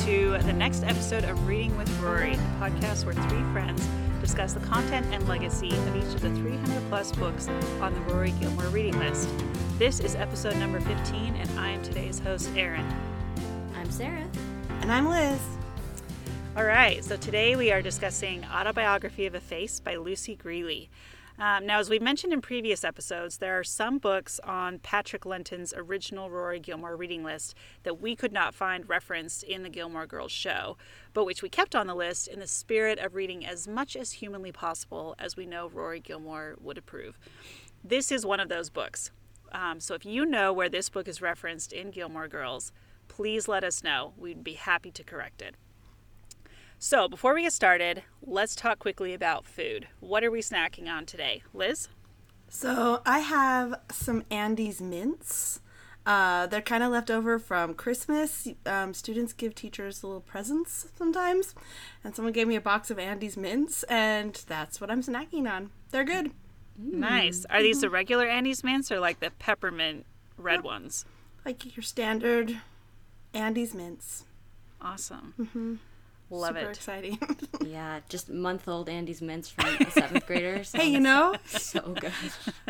welcome to the next episode of Reading with Rory, the podcast where three friends discuss the content and legacy of each of the 300 plus books on the Rory Gilmore reading list. This is episode number 15, and I am today's host, Erin. I'm Sarah. And I'm Liz. All right, so today we are discussing Autobiography of a Face by Lucy Grealy. Um, now, as we mentioned in previous episodes, there are some books on Patrick Lenton's original Rory Gilmore reading list that we could not find referenced in the Gilmore Girls show, but which we kept on the list in the spirit of reading as much as humanly possible as we know Rory Gilmore would approve. This is one of those books. Um, so if you know where this book is referenced in Gilmore Girls, please let us know. We'd be happy to correct it. So, before we get started, let's talk quickly about food. What are we snacking on today? Liz? So I have some Andes mints. Uh, they're kind of left over from Christmas. Um, students give teachers little presents sometimes, and someone gave me a box of Andes mints, and that's what I'm snacking on. They're good. Nice. Are these the regular Andes mints or like the peppermint red ones? Like your standard Andes mints. Awesome. Love Super it. exciting. Yeah, just month old Andes mints from a seventh grader. hey, you know, So good.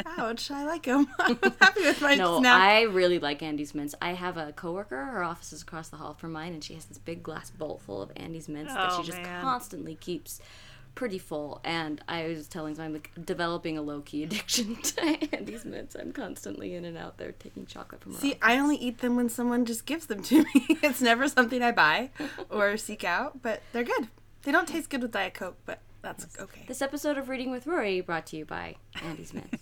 ouch, I like them. I'm happy with my No, snack. I really like Andes mints. I have a coworker, her office is across the hall from mine, and she has this big glass bowl full of Andes mints that Oh, she just man. constantly keeps pretty full. And I was telling someone, like, developing a low key addiction to Andes mints. I'm constantly in and out there taking chocolate from. See. I only eat them when someone just gives them to me. it's never something I buy or seek out, but they're good. They don't taste good with Diet Coke, but that's okay. This episode of Reading with Rory brought to you by Andes Mints.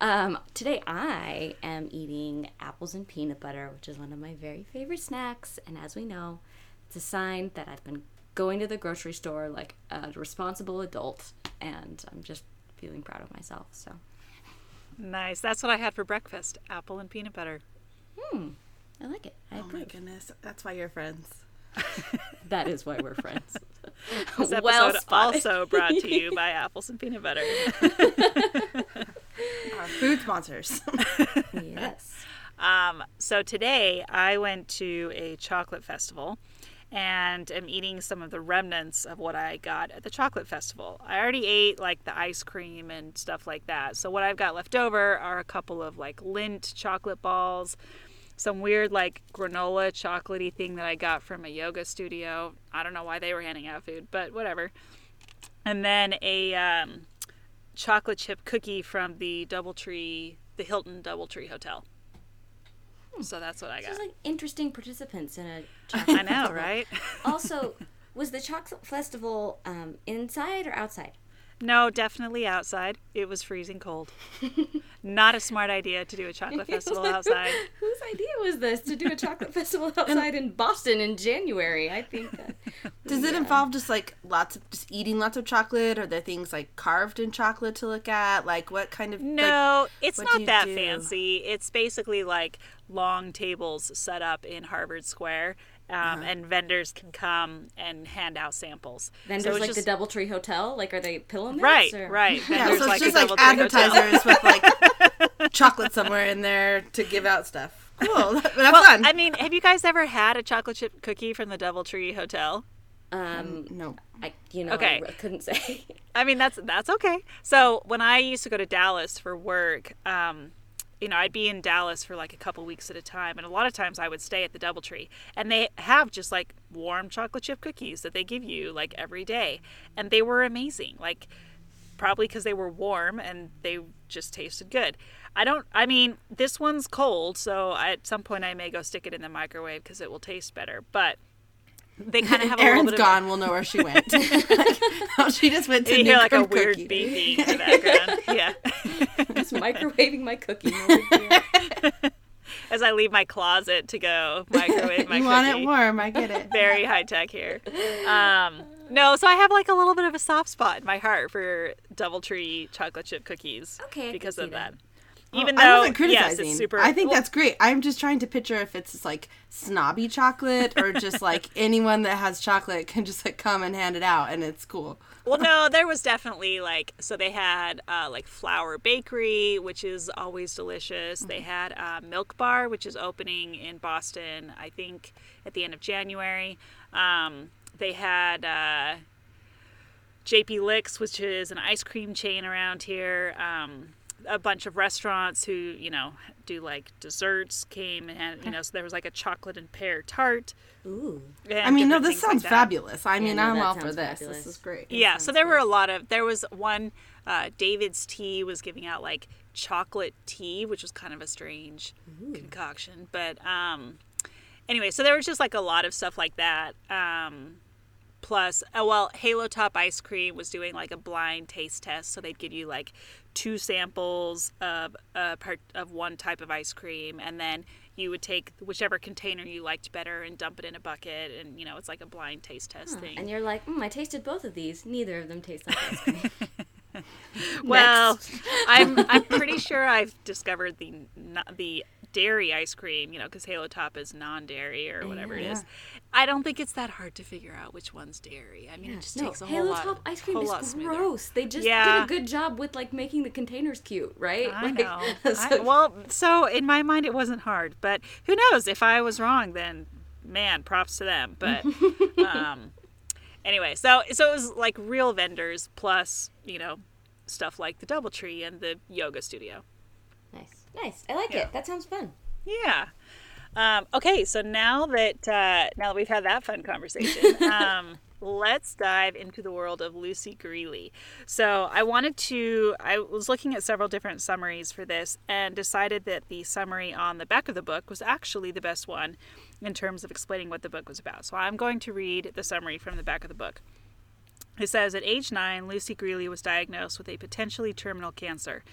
um, today I am eating apples and peanut butter, which is one of my very favorite snacks. And as we know, it's a sign that I've been going to the grocery store like a responsible adult, and I'm just feeling proud of myself. So, Nice. That's what I had for breakfast apple and peanut butter. hmm, I like it. I Oh my goodness, that's why you're friends. That is why we're friends. This episode well also brought to you by apples and peanut butter. Our food sponsors. yes. Um, so today I went to a chocolate festival and am eating some of the remnants of what I got at the chocolate festival. I already ate like the ice cream and stuff like that. So what I've got left over are a couple of like Lindt chocolate balls, some weird like granola chocolatey thing that I got from a yoga studio. I don't know why they were handing out food, but whatever. And then a um, chocolate chip cookie from the DoubleTree, the Hilton DoubleTree Hotel. So that's what I got. There's like interesting participants in a chocolate know, festival. right? also, was the chocolate festival um, inside or outside? No, definitely outside. It was freezing cold. Not a smart idea to do a chocolate festival outside. Whose idea was this to do a chocolate festival outside in Boston in January? I think. Uh, Does it involve just like lots of just eating lots of chocolate? Are there things like carved in chocolate to look at? Like what kind of like, No, it's not that do? fancy. It's basically like long tables set up in Harvard Square, um, Uh-huh. and vendors can come and hand out samples. then So there's like just- the DoubleTree Hotel. Like, are they pillow mats? Right, or- right. yeah, so it's like just a like DoubleTree Hotel. advertisers with like chocolate somewhere in there to give out stuff. Cool, that's Well, fun. I mean, have you guys ever had a chocolate chip cookie from the DoubleTree Hotel? Um, no, I you know Okay. I couldn't say. I mean, that's that's okay. So when I used to go to Dallas for work, um, you know, I'd be in Dallas for like a couple weeks at a time, and a lot of times I would stay at the DoubleTree, and they have just like warm chocolate chip cookies that they give you like every day, and they were amazing. Like probably because they were warm and they just tasted good. I don't. I mean, this one's cold, so at some point I may go stick it in the microwave because it will taste better. But they kind of have a little Erin's bit gone. We'll know where she went. Like, she just went of. to You hear like a Newcomb weird Cookie. beeping in the background. yeah. Just microwaving my cookie. As I leave my closet to go microwave my you cookie. want it warm? I get it. Very high tech here. Um, no, so I have like a little bit of a soft spot in my heart for DoubleTree chocolate chip cookies Okay, because of that. Even I though wasn't yes, criticizing. it's super. I think well, that's great. I'm just trying to picture if it's like snobby chocolate or just like anyone that has chocolate can just like come and hand it out and it's cool. well, no, there was definitely like so they had uh, like Flour Bakery, which is always delicious. They had uh, Milk Bar, which is opening in Boston, I think, at the end of January. Um, they had uh, JP Licks, which is an ice cream chain around here. Um, a bunch of restaurants who you know do like desserts came and you know so there was like a chocolate and pear tart. Ooh. I mean, no, this things like sounds fabulous. I mean, no, I'm that all for this. fabulous. This is great. Yeah, so there were a lot of. There was one. Uh, David's Tea was giving out like chocolate tea, which was kind of a strange concoction. But um, anyway, so there was just like a lot of stuff like that. Um, plus, oh well, Halo Top Ice Cream was doing like a blind taste test, so they'd give you like two samples of a part of one type of ice cream, and then you would take whichever container you liked better and dump it in a bucket, and you know it's like a blind taste test thing. And you're like, mm, I tasted both of these. Neither of them taste like ice cream. Well, I'm I'm pretty sure I've discovered the the dairy ice cream, you know, because Halo Top is non-dairy or whatever it is. I don't think it's that hard to figure out which one's dairy. I mean, it just no, takes a whole Halo lot. Top ice cream is lot smoother. gross. They just Yeah. did a good job with like making the containers cute, right? I Like, know. so- I- well, so in my mind, it wasn't hard, but who knows? If I was wrong, then man, props to them. But um, anyway, so so it was like real vendors plus you know stuff like the DoubleTree and the yoga studio. nice, nice. I like Yeah. it. That sounds fun. Yeah. Um, okay, so now that uh, now that we've had that fun conversation, um, let's dive into the world of Lucy Grealy. So I wanted to. I was looking at several different summaries for this and decided that the summary on the back of the book was actually the best one in terms of explaining what the book was about. So I'm going to read the summary from the back of the book. It says At age nine, Lucy Grealy was diagnosed with a potentially terminal cancer.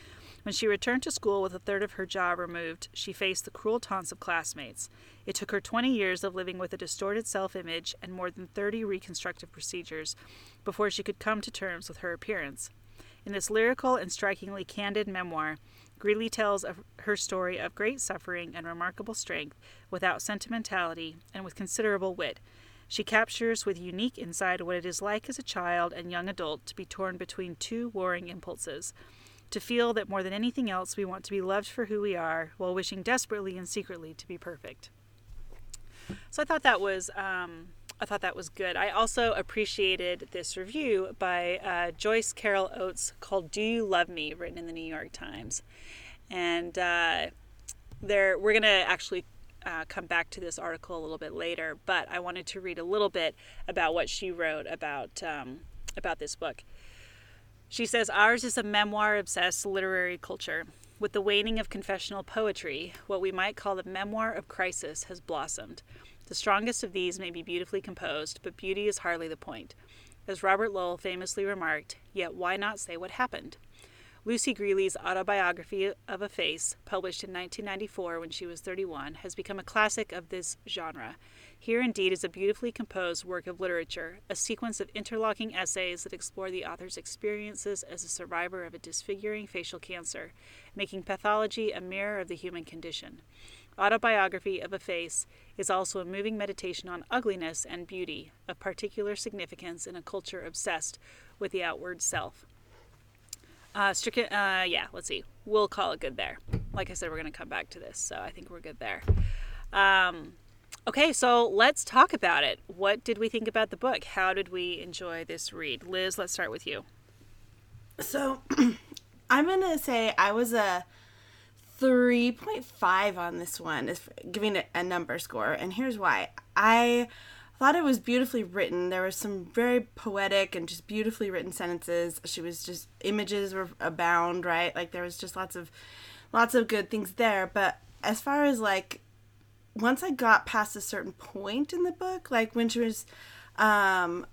When she returned to school with a third of her jaw removed, she faced the cruel taunts of classmates. It took her 20 years of living with a distorted self image and more than 30 reconstructive procedures before she could come to terms with her appearance. In this lyrical and strikingly candid memoir, Grealy tells of her story of great suffering and remarkable strength without sentimentality and with considerable wit. She captures with unique insight what it is like as a child and young adult to be torn between two warring impulses to feel that more than anything else we want to be loved for who we are while wishing desperately and secretly to be perfect. So I thought that was um, I thought that was good. I also appreciated this review by uh, Joyce Carol Oates called "Do You Love Me," written in the New York Times, and uh, there we're gonna actually uh, come back to this article a little bit later, but I wanted to read a little bit about what she wrote about um, about this book. She says, Ours is a memoir obsessed literary culture. With the waning of confessional poetry, what we might call the memoir of crisis has blossomed. The strongest of these may be beautifully composed, but beauty is hardly the point. As Robert Lowell famously remarked, yet why not say what happened? Lucy Grealy's autobiography of a face, published in 1994 when she was 31, has become a classic of this genre. Here indeed is a beautifully composed work of literature, a sequence of interlocking essays that explore the author's experiences as a survivor of a disfiguring facial cancer, making pathology a mirror of the human condition. Autobiography of a Face is also a moving meditation on ugliness and beauty, of particular significance in a culture obsessed with the outward self. Uh, strict, uh, yeah, let's see. We'll call it good there. Like I said, we're going to come back to this, so I think we're good there. Um, okay, so let's talk about it. What did we think about the book? How did we enjoy this read? Liz, let's start with you. So I'm gonna say I was a 3.5 on this one, if giving it a number score, and here's why. I thought it was beautifully written. There were some very poetic and just beautifully written sentences. She was just images were abound, right? Like there was just lots of lots of good things there. But as far as like once I got past a certain point in the book, like when she was um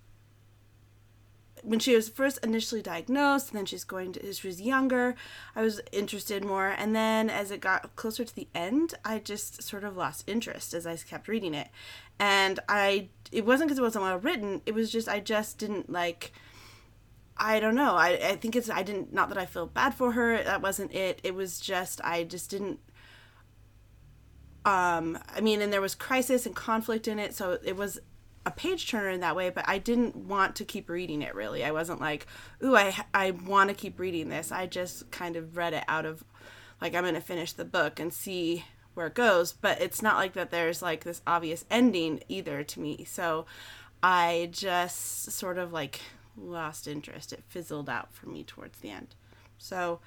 when she was first initially diagnosed then she's going to she was younger i was interested more and then as it got closer to the end i just sort of lost interest as i kept reading it and i it wasn't because it wasn't well written it was just i just didn't like I don't know. I, I think it's I didn't not that I feel bad for her. That wasn't it. It was just I just didn't um I mean and there was crisis and conflict in it, so it was a page turner in that way, but I didn't want to keep reading it really. I wasn't like, "Ooh, I I want to keep reading this." I just kind of read it out of like I'm going to finish the book and see where it goes, but it's not like that there's like this obvious ending either to me. So I just sort of like lost interest. It fizzled out for me towards the end. So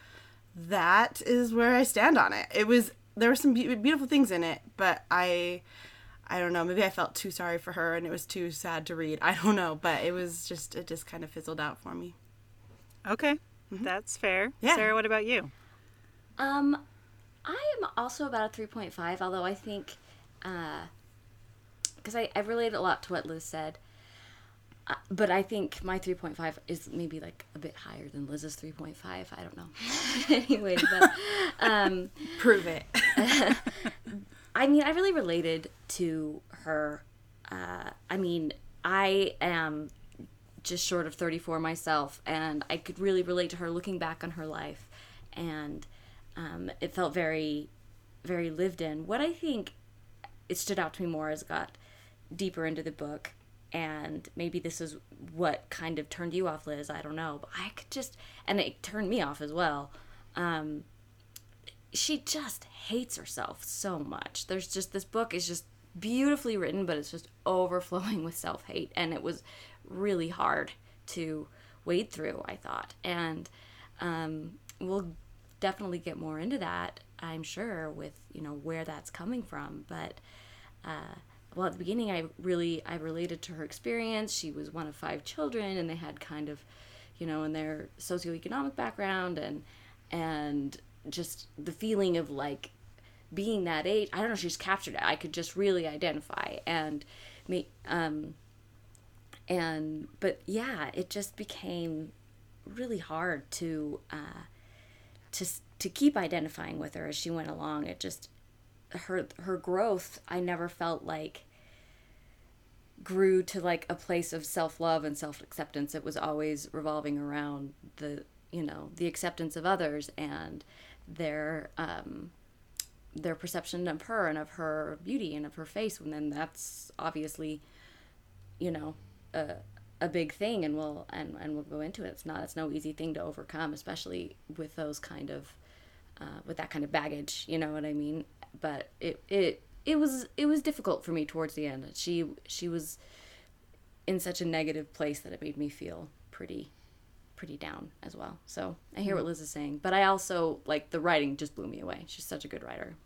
that is where I stand on it. It was there were some be- beautiful things in it, but I I don't know, maybe I felt too sorry for her and it was too sad to read. I don't know, but it was just it just kind of fizzled out for me. Okay. That's fair. Yeah. Sarah, what about you? Um, I am also about a 3.5, although I think, because I, I relate a lot to what Liz said. Uh, but I think my 3.5 is maybe like a bit higher than Liz's 3.5. I don't know. anyway, but um, Prove it. I mean, I really related to her. Uh, I mean, I am just short of 34 myself, and I could really relate to her looking back on her life. And um, it felt very, very lived in. What I think it stood out to me more as I got deeper into the book, and maybe this is what kind of turned you off, Liz. I don't know. But I could just, and it turned me off as well. Um, she just hates herself so much. There's just this book is just beautifully written, but it's just overflowing with self hate, and it was really hard to wade through. I thought, and um, we'll definitely get more into that. I'm sure with you know where that's coming from, but. Uh, well, at the beginning, I really I related to her experience. She was one of five children, and they had kind of, you know, in their socioeconomic background and and just the feeling of like being that age. I don't know. She's captured it. I could just really identify and me. Um, and but yeah, it just became really hard to uh, to to keep identifying with her as she went along. It just her her growth. I never felt like grew to like a place of self-love and self-acceptance it was always revolving around the you know the acceptance of others and their um their perception of her and of her beauty and of her face and then that's obviously you know a big thing and we'll and, and we'll go into it. It's not it's no easy thing to overcome especially with those kind of uh, with that kind of baggage you know what i mean? But it it it was it was difficult for me towards the end. She she was in such a negative place that it made me feel pretty pretty down as well. So i hear what liz is saying but i also like the writing just blew me away. She's such a good writer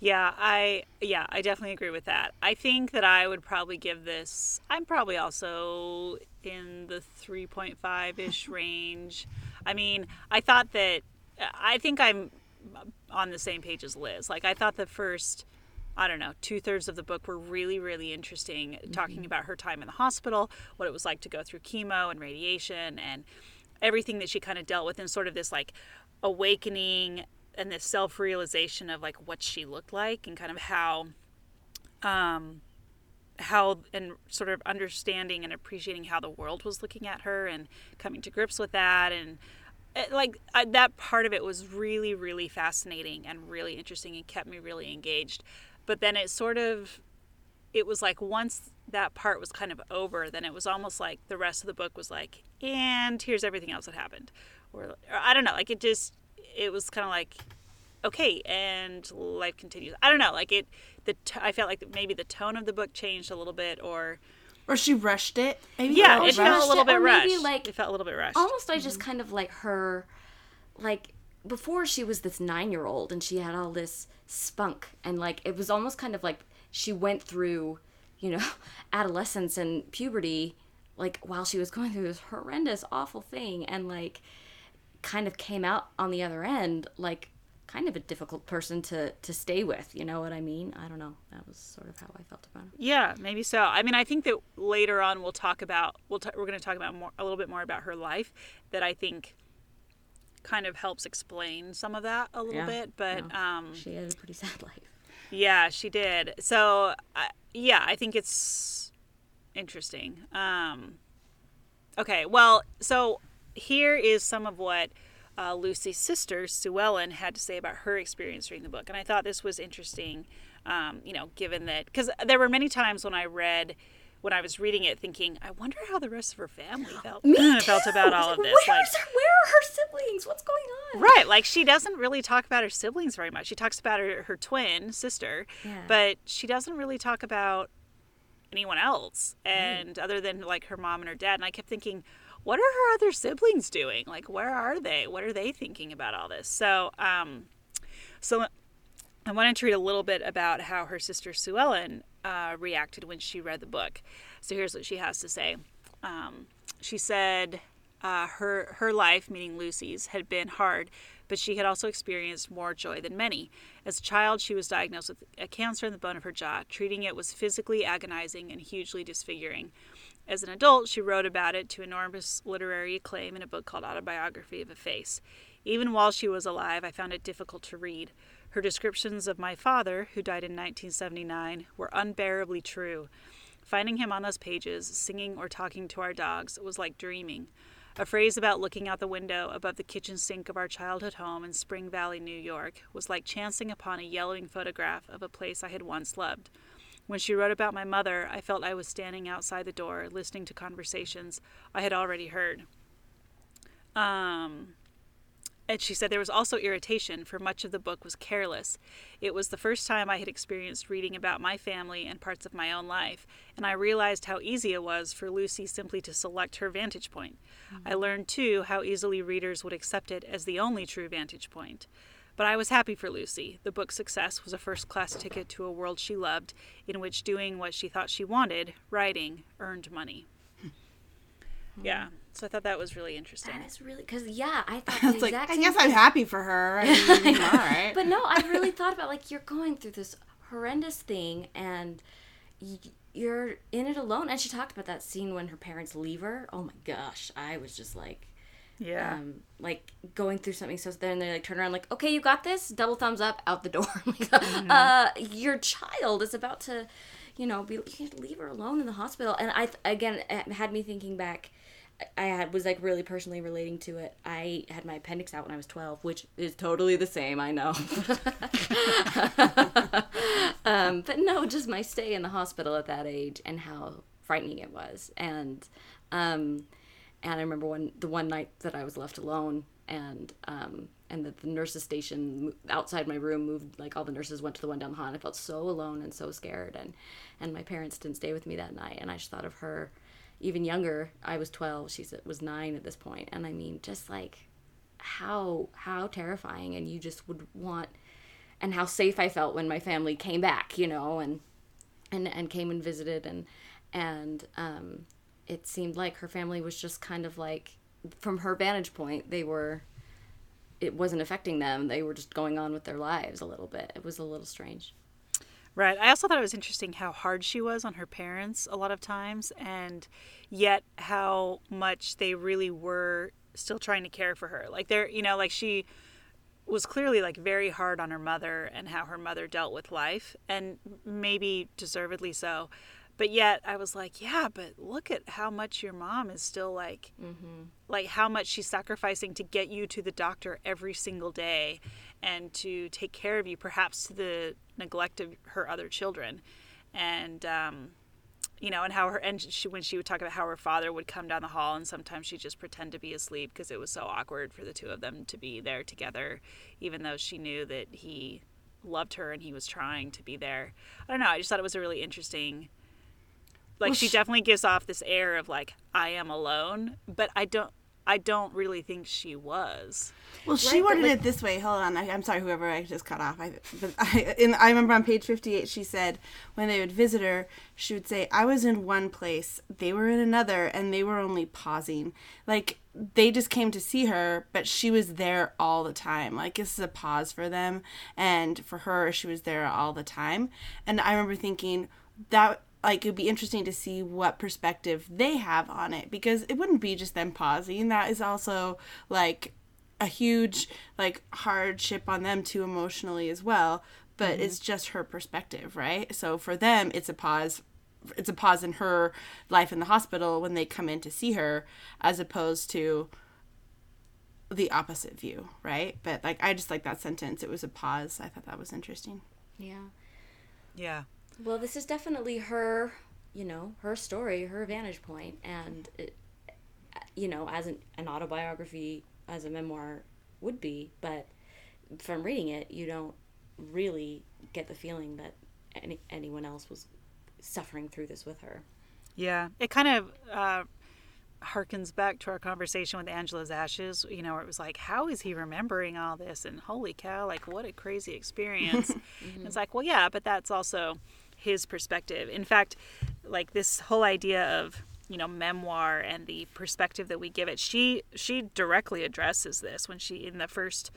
Yeah, I yeah, I definitely agree with that. I think that I would probably give this I'm probably also in the 3.5ish range. I mean, I thought that I think I'm on the same page as Liz. Like I thought the first I don't know, two thirds of the book were really, really interesting, mm-hmm. talking about her time in the hospital, what it was like to go through chemo and radiation, and everything that she kind of dealt with, and sort of this like awakening and this self realization of like what she looked like, and kind of how, um, how and sort of understanding and appreciating how the world was looking at her, and coming to grips with that, and it, like I, that part of it was really really fascinating and really interesting and kept me really engaged. But then it sort of it was like once that part was kind of over then it was almost like the rest of the book was like and here's everything else that happened. Or, or i don't know like it just it was kind of like okay and life continues. I don't know like it the t- i felt like maybe the tone of the book changed a little bit or or she rushed it. Maybe? Yeah it felt a little it, bit rushed maybe, like, it felt a little bit rushed. almost I just mm-hmm. kind of like her, like before she was this nine year old and she had all this spunk and like it was almost kind of like she went through, you know, adolescence and puberty, like while she was going through this horrendous, awful thing and like kind of came out on the other end like kind of a difficult person to to stay with you know what i mean i don't know that was sort of how i felt about her Yeah, maybe so. I mean, I think that later on we'll talk about we'll t- we're going to talk about more a little bit more about her life that I think kind of helps explain some of that a little Yeah, bit. But yeah. um, she had a pretty sad life yeah, she did. So uh, yeah, I think it's interesting. Um, Okay, well, so here is some of what uh, Lucy's sister, Sue Ellen, had to say about her experience reading the book. And I thought this was interesting, um, you know, given that, because there were many times when I read, when I was reading it, thinking, I wonder how the rest of her family felt, felt about all of this. Where's like, her, where are her siblings? What's going on? Right, like she doesn't really talk about her siblings very much. She talks about her, her twin sister, Yeah. but she doesn't really talk about anyone else and other than like her mom and her dad. And I kept thinking, what are her other siblings doing? Like where are they? What are they thinking about all this? So, um so I wanted to read a little bit about how her sister Sue Ellen uh, reacted when she read the book. So here's what she has to say. Um, she said uh, her her life, meaning Lucy's, had been hard, but she had also experienced more joy than many. As a child, she was diagnosed with a cancer in the bone of her jaw. Treating it was physically agonizing and hugely disfiguring. As an adult, she wrote about it to enormous literary acclaim in a book called Autobiography of a Face. Even while she was alive, I found it difficult to read. Her descriptions of my father, who died in 1979, were unbearably true. Finding him on those pages, singing or talking to our dogs, was like dreaming. A phrase about looking out the window above the kitchen sink of our childhood home in Spring Valley, New York, was like chancing upon a yellowing photograph of a place I had once loved. When she wrote about my mother, I felt I was standing outside the door, listening to conversations I had already heard. Um, and she said there was also irritation, for much of the book was careless. It was the first time I had experienced reading about my family and parts of my own life, and I realized how easy it was for Lucy simply to select her vantage point. I learned, too, how easily readers would accept it as the only true vantage point. But I was happy for Lucy. The book's success was a first class ticket to a world she loved, in which doing what she thought she wanted, writing, earned money. Hmm. Yeah, so I thought that was really interesting. That is really because yeah, I thought the like, exact I guess thing. I'm happy for her. I mean, all right. But no, I really thought about like you're going through this horrendous thing and you're in it alone. And she talked about that scene when her parents leave her. Oh my gosh, I was just like, Yeah. um, like going through something. So then they like turn around, like, okay, you got this. Double thumbs up, out the door. like, Mm-hmm. uh, your child is about to, you know, be you leave her alone in the hospital. And I again it had me thinking back. I had was like really personally relating to it. I had my appendix out when I was 12, which is totally the same, I know. um, but no, just my stay in the hospital at that age and how frightening it was. And um, and I remember one the one night that I was left alone and um, and that the nurses station outside my room moved like all the nurses went to the one down the hall and I felt so alone and so scared. And and my parents didn't stay with me that night. And I just thought of her even younger I was 12 she was 9 at this point. And I mean just like how how terrifying. And you just would want and how safe I felt when my family came back you know and and and came and visited. And and um it seemed like her family was just kind of like from her vantage point they were it wasn't affecting them they were just going on with their lives a little bit it was a little strange Right. I also thought it was interesting how hard she was on her parents a lot of times, and yet how much they really were still trying to care for her. Like they're, you know, like she was clearly like very hard on her mother and how her mother dealt with life, and maybe deservedly so. But yet I was like, yeah, but look at how much your mom is still like, like how much she's sacrificing to get you to the doctor every single day and to take care of you, perhaps to the neglect of her other children. And, um, you know, and how her, and she, when she would talk about how her father would come down the hall and sometimes she'd just pretend to be asleep because it was so awkward for the two of them to be there together, even though she knew that he loved her and he was trying to be there. I don't know. I just thought it was a really interesting like Well, she sh- definitely gives off this air of like I am alone, but I don't I don't really think she was. Well, she Right, but worded like- it this way. Hold on, I, I'm sorry, whoever I just cut off. I, but I, in, I remember on page 58, she said when they would visit her, she would say, "I was in one place, they were in another, and they were only pausing. Like they just came to see her, but she was there all the time. Like this is a pause for them, and for her, she was there all the time. And I remember thinking that." Like it'd be interesting to see what perspective they have on it because it wouldn't be just them pausing. That is also like a huge like hardship on them too emotionally as well but mm-hmm. it's just her perspective right so for them it's a pause it's a pause in her life in the hospital when they come in to see her as opposed to the opposite view right but like i just like that sentence it was a pause i thought that was interesting Yeah. Yeah. Well, this is definitely her, you know, her story, her vantage point, and it, you know, as an, an autobiography, as a memoir would be, but from reading it, you don't really get the feeling that any, anyone else was suffering through this with her. Yeah, it kind of uh, harkens back to our conversation with Angela's Ashes, you know, where it was like, how is he remembering all this? And holy cow, like, what a crazy experience. And It's like, well, yeah, but that's also his perspective. In fact, like this whole idea of you know memoir and the perspective that we give it she she directly addresses this when she in the first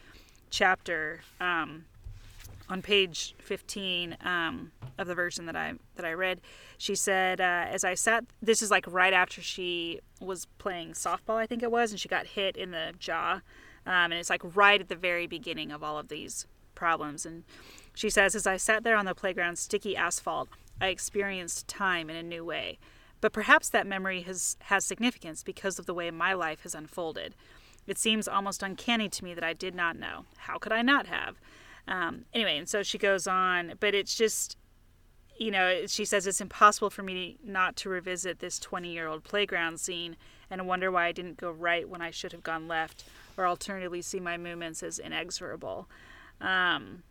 chapter um, on page 15 um, of the version that I that I read, she said, uh, as I sat, this is like right after she was playing softball, I think it was, and she got hit in the jaw, um, and it's like right at the very beginning of all of these problems. And she says, as I sat there on the playground, sticky asphalt, I experienced time in a new way. But perhaps that memory has has significance because of the way my life has unfolded. It seems almost uncanny to me that I did not know. How could I not have? Um, anyway, and so she goes on, but it's just, you know, she says it's impossible for me not to revisit this 20 year old playground scene and wonder why I didn't go right when I should have gone left, or alternatively see my movements as inexorable. Um,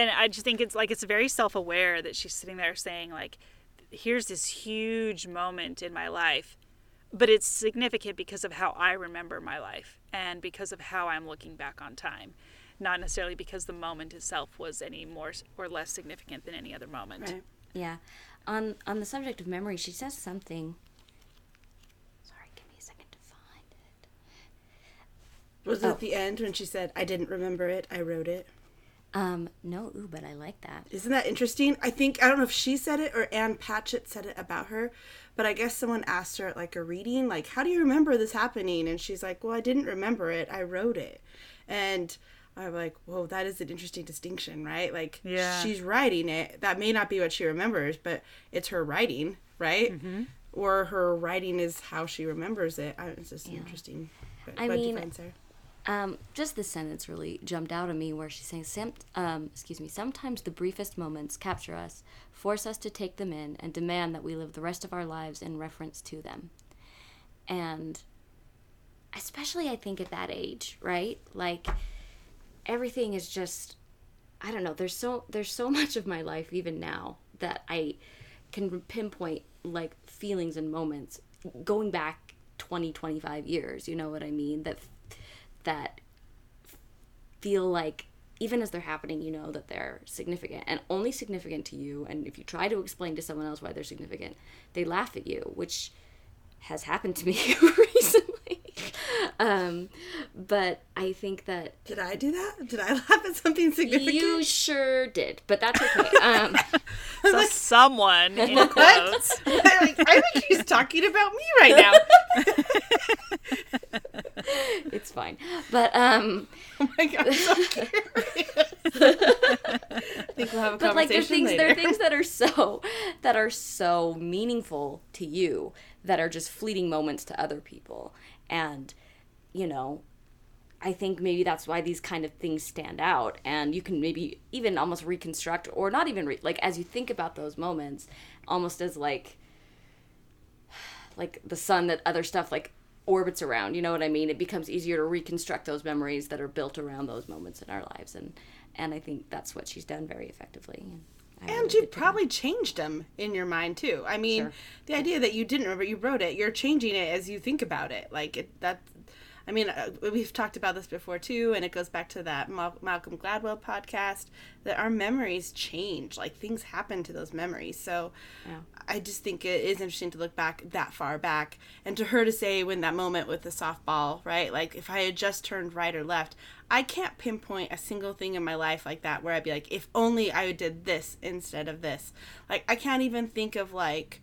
and I just think it's like it's very self aware that she's sitting there saying, like, here's this huge moment in my life, but it's significant because of how I remember my life and because of how I'm looking back on time not necessarily because the moment itself was any more or less significant than any other moment. right Yeah. On on the subject of memory, she says something. Sorry, give me a second to find it. was it Oh. at the end when she said i didn't remember it i wrote it Um, no, ooh, but I like that. Isn't that interesting? I think I don't know if she said it or Ann Patchett said it about her, but I guess someone asked her at like a reading, like, "How do you remember this happening?" And she's like, "Well, I didn't remember it. I wrote it." And I'm like, "Whoa, that is an interesting distinction, right? Like, Yeah. she's writing it. That may not be what she remembers, but it's her writing, right? Mm-hmm. Or her writing is how she remembers it. I, it's just interesting. But I you mean, find, Sarah? Um, just this sentence really jumped out at me where she's saying, um, excuse me, sometimes the briefest moments capture us, force us to take them in, and demand that we live the rest of our lives in reference to them. And especially, I think, at that age, right? Like, everything is just, I don't know, there's so, there's so much of my life, even now, that I can pinpoint, like, feelings and moments going back 20, 25 years, you know what I mean? That that feel like even as they're happening you know that they're significant and only significant to you and if you try to explain to someone else why they're significant they laugh at you which has happened to me recently um, but i think that Did I do that? Did I laugh at something significant? you sure did but that's okay um, So someone in quotes. I think she's talking about me right now. it's fine but um, Oh my god, I'm so. I think we'll have a but like conversation there's things later. there are things that are so that are so meaningful to you that are just fleeting moments to other people and you know i think maybe that's why these kind of things stand out and you can maybe even almost reconstruct or not even re- like as you think about those moments almost as like like the sun that other stuff like orbits around you know what i mean it becomes easier to reconstruct those memories that are built around those moments in our lives and and i think that's what she's done very effectively and, I and you probably changed them in your mind too. I mean, Sure. the idea that you didn't remember, you wrote it. You're changing it as you think about it. Like it, that. I mean, uh, we've talked about this before too, and it goes back to that Mal- Malcolm Gladwell podcast that our memories change. Like things happen to those memories. So, Yeah. I just think it is interesting to look back that far back, and to her to say when that moment with the softball, right? Like if I had just turned right or left, I can't pinpoint a single thing in my life like that where I'd be like, if only I did this instead of this. Like I can't even think of like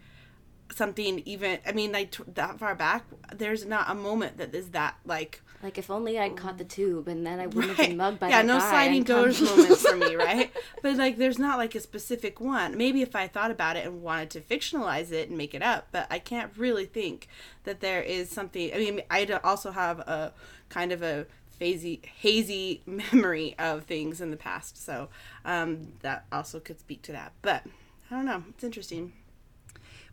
something even i mean like t- that far back there's not a moment that is that like Like if only I'd caught the tube and then I wouldn't have been mugged by yeah that no sliding doors. moments for me right? But like there's not like a specific one. Maybe if i thought about it and wanted to fictionalize it and make it up but i can't really think that there is something i mean i also have a kind of a hazy hazy memory of things in the past so um that also could speak to that but i don't know. It's interesting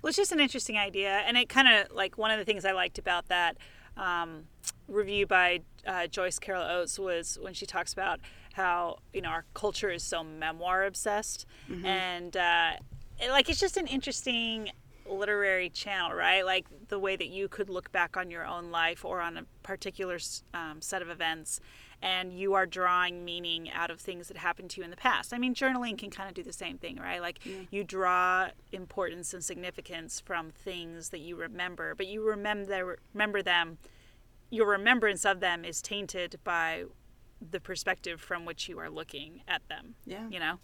Well, it's just an interesting idea, and it kind of like one of the things I liked about that um, review by uh, Joyce Carol Oates was when she talks about how you know our culture is so memoir obsessed, and uh, it, like it's just an interesting literary channel, right? Like the way that you could look back on your own life or on a particular um, set of events, and you are drawing meaning out of things that happened to you in the past. I mean, journaling can kind of do the same thing, right? Like you draw importance and significance from things that you remember, but you remember remember them. Your remembrance of them is tainted by the perspective from which you are looking at them. Yeah. You know.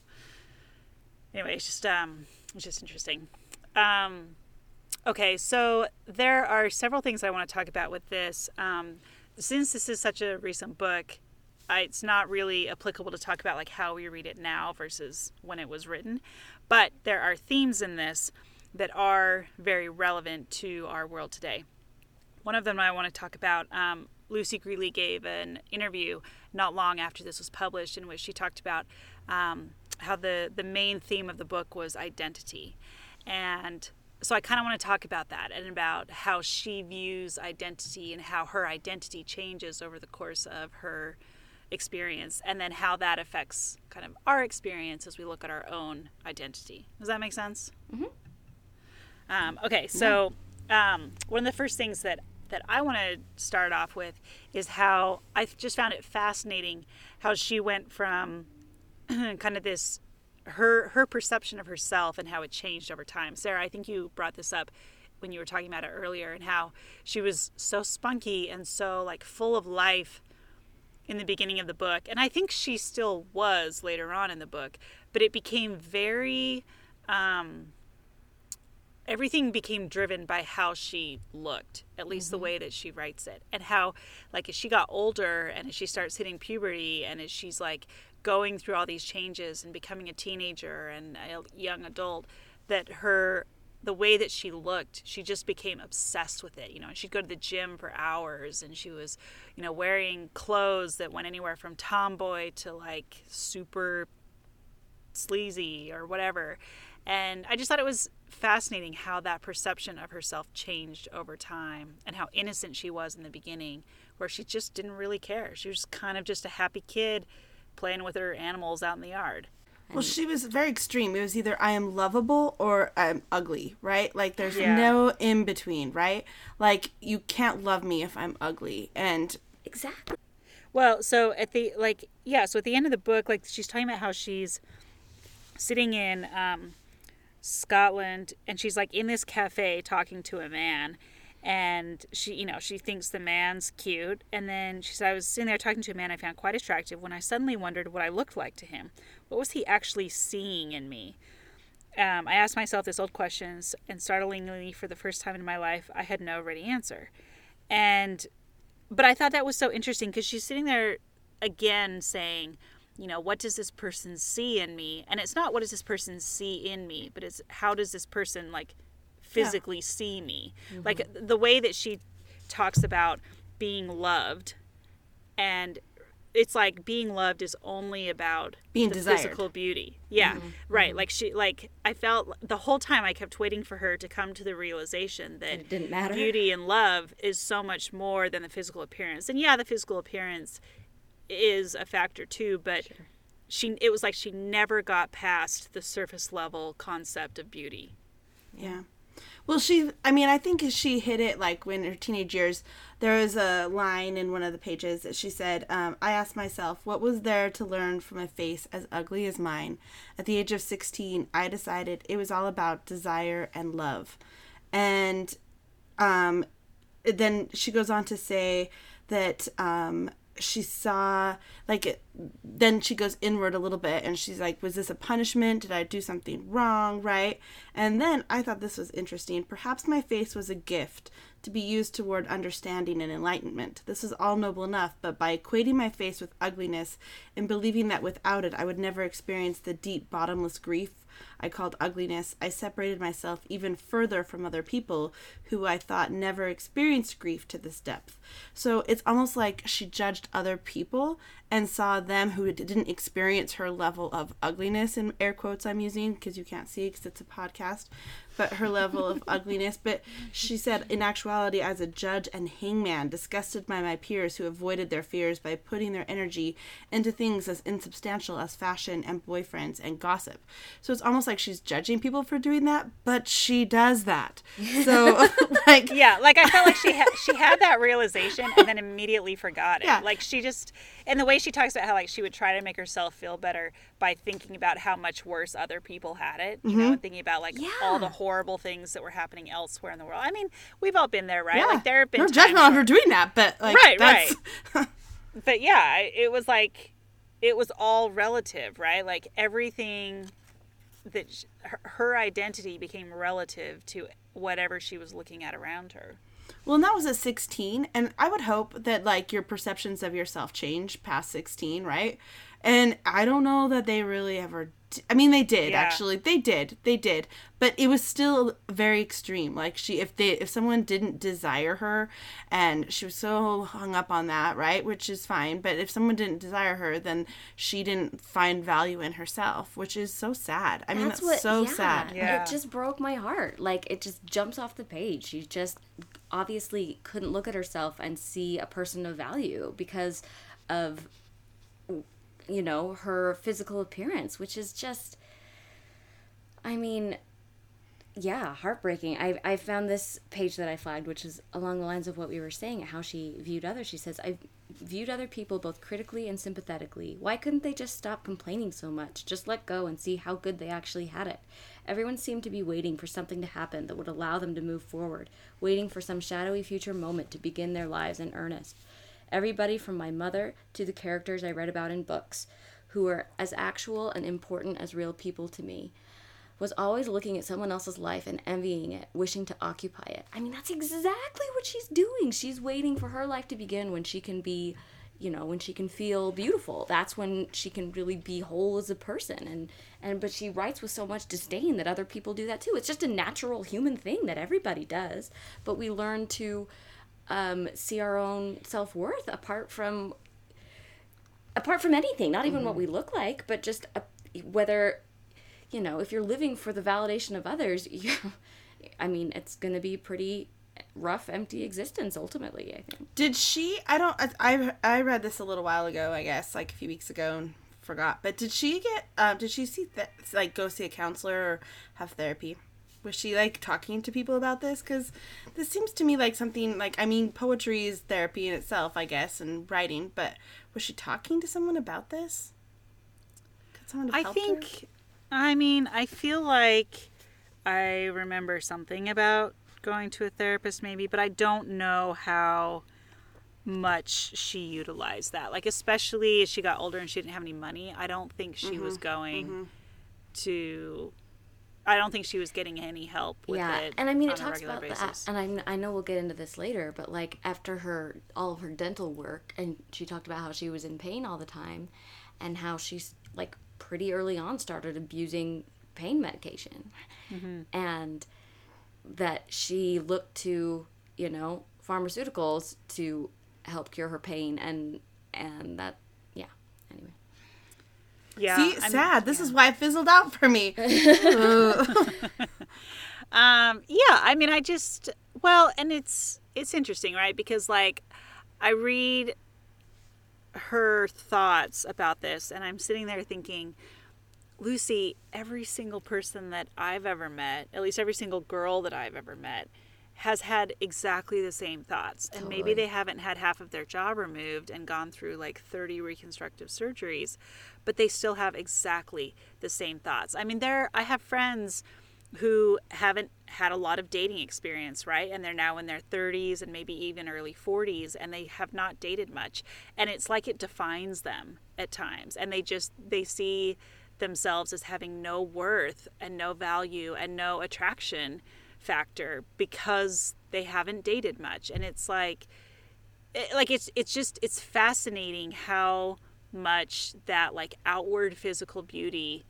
Anyway, it's just um, it's just interesting. Um, okay, so there are several things I want to talk about with this. Um, since this is such a recent book, it's not really applicable to talk about like how we read it now versus when it was written. But there are themes in this that are very relevant to our world today. One of them I want to talk about. Um, Lucy Grealy gave an interview not long after this was published, in which she talked about um, how the the main theme of the book was identity, and so I kind of want to talk about that and about how she views identity and how her identity changes over the course of her experience, and then how that affects kind of our experience as we look at our own identity. Does that make sense? Mm-hmm. Um, okay, so um, one of the first things that that I want to start off with is how I just found it fascinating how she went from kind of this her her perception of herself and how it changed over time. Sarah, I think you brought this up when you were talking about it earlier and how she was so spunky and so like full of life in the beginning of the book and I think she still was later on in the book, but it became very um everything became driven by how she looked at least the way that she writes it and how like as she got older and as she starts hitting puberty and as she's like going through all these changes and becoming a teenager and a young adult that her the way that she looked she just became obsessed with it you know and she'd go to the gym for hours and she was you know wearing clothes that went anywhere from tomboy to like super sleazy or whatever and I just thought it was fascinating how that perception of herself changed over time and how innocent she was in the beginning, where she just didn't really care. She was kind of just a happy kid playing with her animals out in the yard. Well, she was very extreme. It was either I am lovable or I'm ugly, right? Like there's Yeah. no in between, right? Like you can't love me if I'm ugly. And Exactly. Well, so at the like yeah, so at the end of the book, like she's talking about how she's sitting in um, Scotland and she's like in this cafe talking to a man and she you know she thinks the man's cute. And then she said i was sitting there talking to a man i found quite attractive when i suddenly wondered what i looked like to him. What was he actually seeing in me? Um, i asked myself this old question and startlingly for the first time in my life i had no ready answer. And but I thought that was so interesting because she's sitting there again saying, you know, what does this person see in me? And it's not what does this person see in me, but it's how does this person like physically see me? Mm-hmm. Like the way that she talks about being loved and it's like being loved is only about Being the desired. physical beauty. Yeah, mm-hmm. right. Mm-hmm. Like she, like I felt the whole time I kept waiting for her to come to the realization that It didn't matter. beauty and love is so much more than the physical appearance. And yeah, the physical appearance is a factor too, but she it was like she never got past the surface level concept of beauty. Yeah. Well, she, I mean, I think she hit it like when her teenage years. There was a line in one of the pages that she said, um, I asked myself, what was there to learn from a face as ugly as mine? At the age of 16, I decided it was all about desire and love. And um, then she goes on to say that um, she saw like it, then she goes inward a little bit and she's like was this a punishment? Did i do something wrong? Right? And then i thought this was interesting. Perhaps my face was a gift to be used toward understanding and enlightenment. This is all noble enough but by equating my face with ugliness and believing that without it i would never experience the deep bottomless grief I called ugliness, I separated myself even further from other people who I thought never experienced grief to this depth. So it's almost like she judged other people and saw them who didn't experience her level of ugliness, in air quotes I'm using because you can't see because it's a podcast, but her level of ugliness. But she said, in actuality, as a judge and hangman, disgusted by my peers who avoided their fears by putting their energy into things as insubstantial as fashion and boyfriends and gossip. So it's almost like she's judging people for doing that, but she does that. So, like, yeah, like I felt like she had she had that realization and then immediately forgot it. Yeah. Like she just and the way she talks about how like she would try to make herself feel better by thinking about how much worse other people had it, you Mm-hmm. know, and thinking about like all the horrible things that were happening elsewhere in the world. I mean, we've all been there, right? yeah, Like there have been no judgment on her doing that, but like, Right, that's, but yeah, it was like it was all relative, right? Like everything that sh- her, her identity became relative to whatever she was looking at around her. Well, and that was at 16, and I would hope that like your perceptions of yourself change past 16, right? And I don't know that they really ever. d- I mean, they did Yeah. actually. They did. They did. But it was still very extreme. Like she, if they, if someone didn't desire her, and she was so hung up on that, right? Which is fine. But if someone didn't desire her, then she didn't find value in herself, which is so sad. I mean, that's, so yeah, sad. Yeah. It just broke my heart. Like it just jumps off the page. She just obviously couldn't look at herself and see a person of value because of you know her physical appearance, which is just I mean yeah, heartbreaking. I I found this page that I flagged, which is along the lines of what we were saying, how she viewed others. She says, "I viewed other people both critically and sympathetically. Why couldn't they just stop complaining so much? Just let go and see how good they actually had it. Everyone seemed to be waiting for something to happen that would allow them to move forward, waiting for some shadowy future moment to begin their lives in earnest. Everybody from my mother to the characters I read about in books, who were as actual and important as real people to me." was always looking at someone else's life and envying it, wishing to occupy it. I mean, that's exactly what she's doing. She's waiting for her life to begin when she can be, you know, when she can feel beautiful. That's when she can really be whole as a person. And and but she writes with so much disdain that other people do that too. It's just a natural human thing that everybody does. But we learn to um, see our own self worth apart from apart from anything, not even what we look like, but just uh whether you know, if you're living for the validation of others, you I mean, it's going to be pretty rough, empty existence ultimately, I think. Did she? I don't. I I- I read this a little while ago. I guess like a few weeks ago and forgot. But did she get? Um, did she see th- like go see a counselor or have therapy? Was she like talking to people about this? Because this seems to me like something like I mean, poetry is therapy in itself, I guess, and writing. But was she talking to someone about this? Could someone have I helped her? think, I mean, I feel like I remember something about going to a therapist, maybe, but I don't know how much she utilized that. Like, especially as she got older and she didn't have any money, I don't think she was Mm-hmm. going to. I don't think she was getting any help with yeah, it. and I mean, on it a talks regular about basis. that, and I, I know we'll get into this later, but like after her all of her dental work, and she talked about how she was in pain all the time, and how she's like pretty early on started abusing pain medication, Mm-hmm. and that she looked to you know pharmaceuticals to help cure her pain, and and that yeah. Anyway, Yeah, See, I'm- sad. This is why it fizzled out for me. Um, yeah, I mean, I just well, and it's it's interesting, right? Because like I read her thoughts about this, and I'm sitting there thinking, Lucy, every single person that I've ever met, at least every single girl that I've ever met, has had exactly the same thoughts. And maybe they haven't had half of their jaw removed and gone through like 30 reconstructive surgeries, but they still have exactly the same thoughts. I mean, there I have friends who haven't had a lot of dating experience, right? And they're now in their 30s and maybe even early 40s and they have not dated much. And it's like it defines them at times. And they just they see themselves as having no worth and no value and no attraction factor because they haven't dated much. And it's like it, like it's it's just it's fascinating how much that like outward physical beauty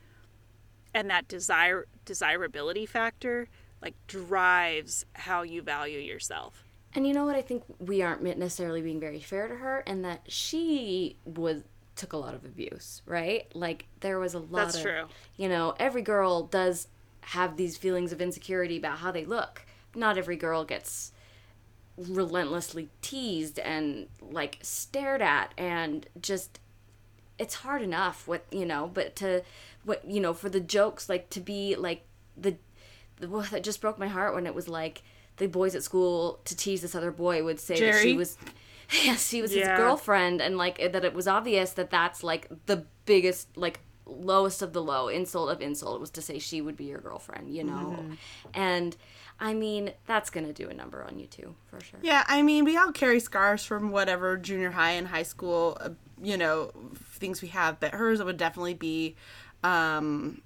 and that desire desirability factor like drives how you value yourself. And you know what? I think we aren't necessarily being very fair to her, and that she was took a lot of abuse, right? Like there was a lot That's of, true. you know, every girl does have these feelings of insecurity about how they look. Not every girl gets relentlessly teased and like stared at and just it's hard enough what you know but to what you know for the jokes like to be like the, the well, that just broke my heart when it was like the boys at school to tease this other boy would say that she was yes she was Yeah. his girlfriend and like that it was obvious that that's like the biggest like lowest of the low insult of insult was to say she would be your girlfriend you know Mm-hmm. and i mean that's gonna do a number on you too for sure Yeah, I mean, we all carry scars from whatever junior high and high school, uh, you know, things we have, but hers would definitely be um,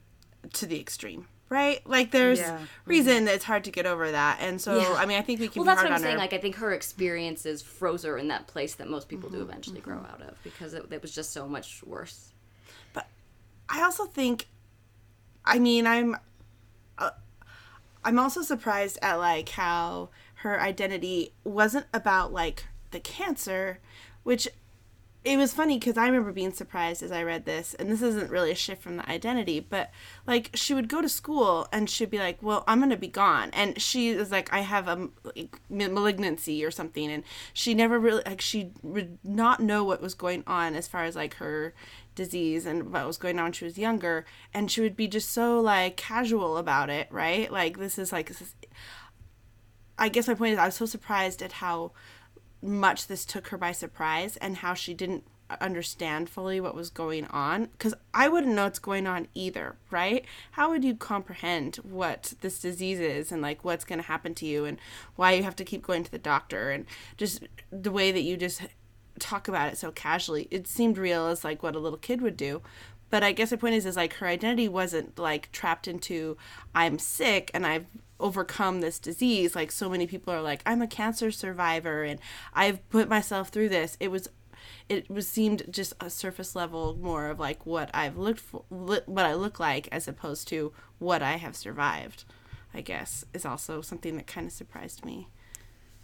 to the extreme, right? Like, there's Yeah. reason that it's hard to get over that, and so Yeah. I mean, I think we can well that's what i'm saying her. like i think her experiences froze her in that place that most people Mm-hmm, do eventually grow out of because it, it was just so much worse But I also think, I mean, I'm, uh, I'm also surprised at like how her identity wasn't about like the cancer, which it was funny because I remember being surprised as I read this, and this isn't really a shift from the identity, but like she would go to school and she'd be like, "Well, I'm gonna be gone," and she was like, "I have a like, malignancy or something," and she never really like she would not know what was going on as far as like her disease and what was going on when she was younger, and she would be just so like casual about it, right? Like this is like this is, I guess my point is I was so surprised at how much this took her by surprise and how she didn't understand fully what was going on because I wouldn't know what's going on either, right? How would you comprehend what this disease is and like what's going to happen to you and why you have to keep going to the doctor and just the way that you just talk about it so casually. It seemed real as like what a little kid would do. But I guess the point is is like her identity wasn't like trapped into I'm sick and I've overcome this disease like so many people are like I'm a cancer survivor and I've put myself through this. It was it was seemed just a surface level more of like what I've looked for what I look like as opposed to what I have survived. I guess is also something that kind of surprised me.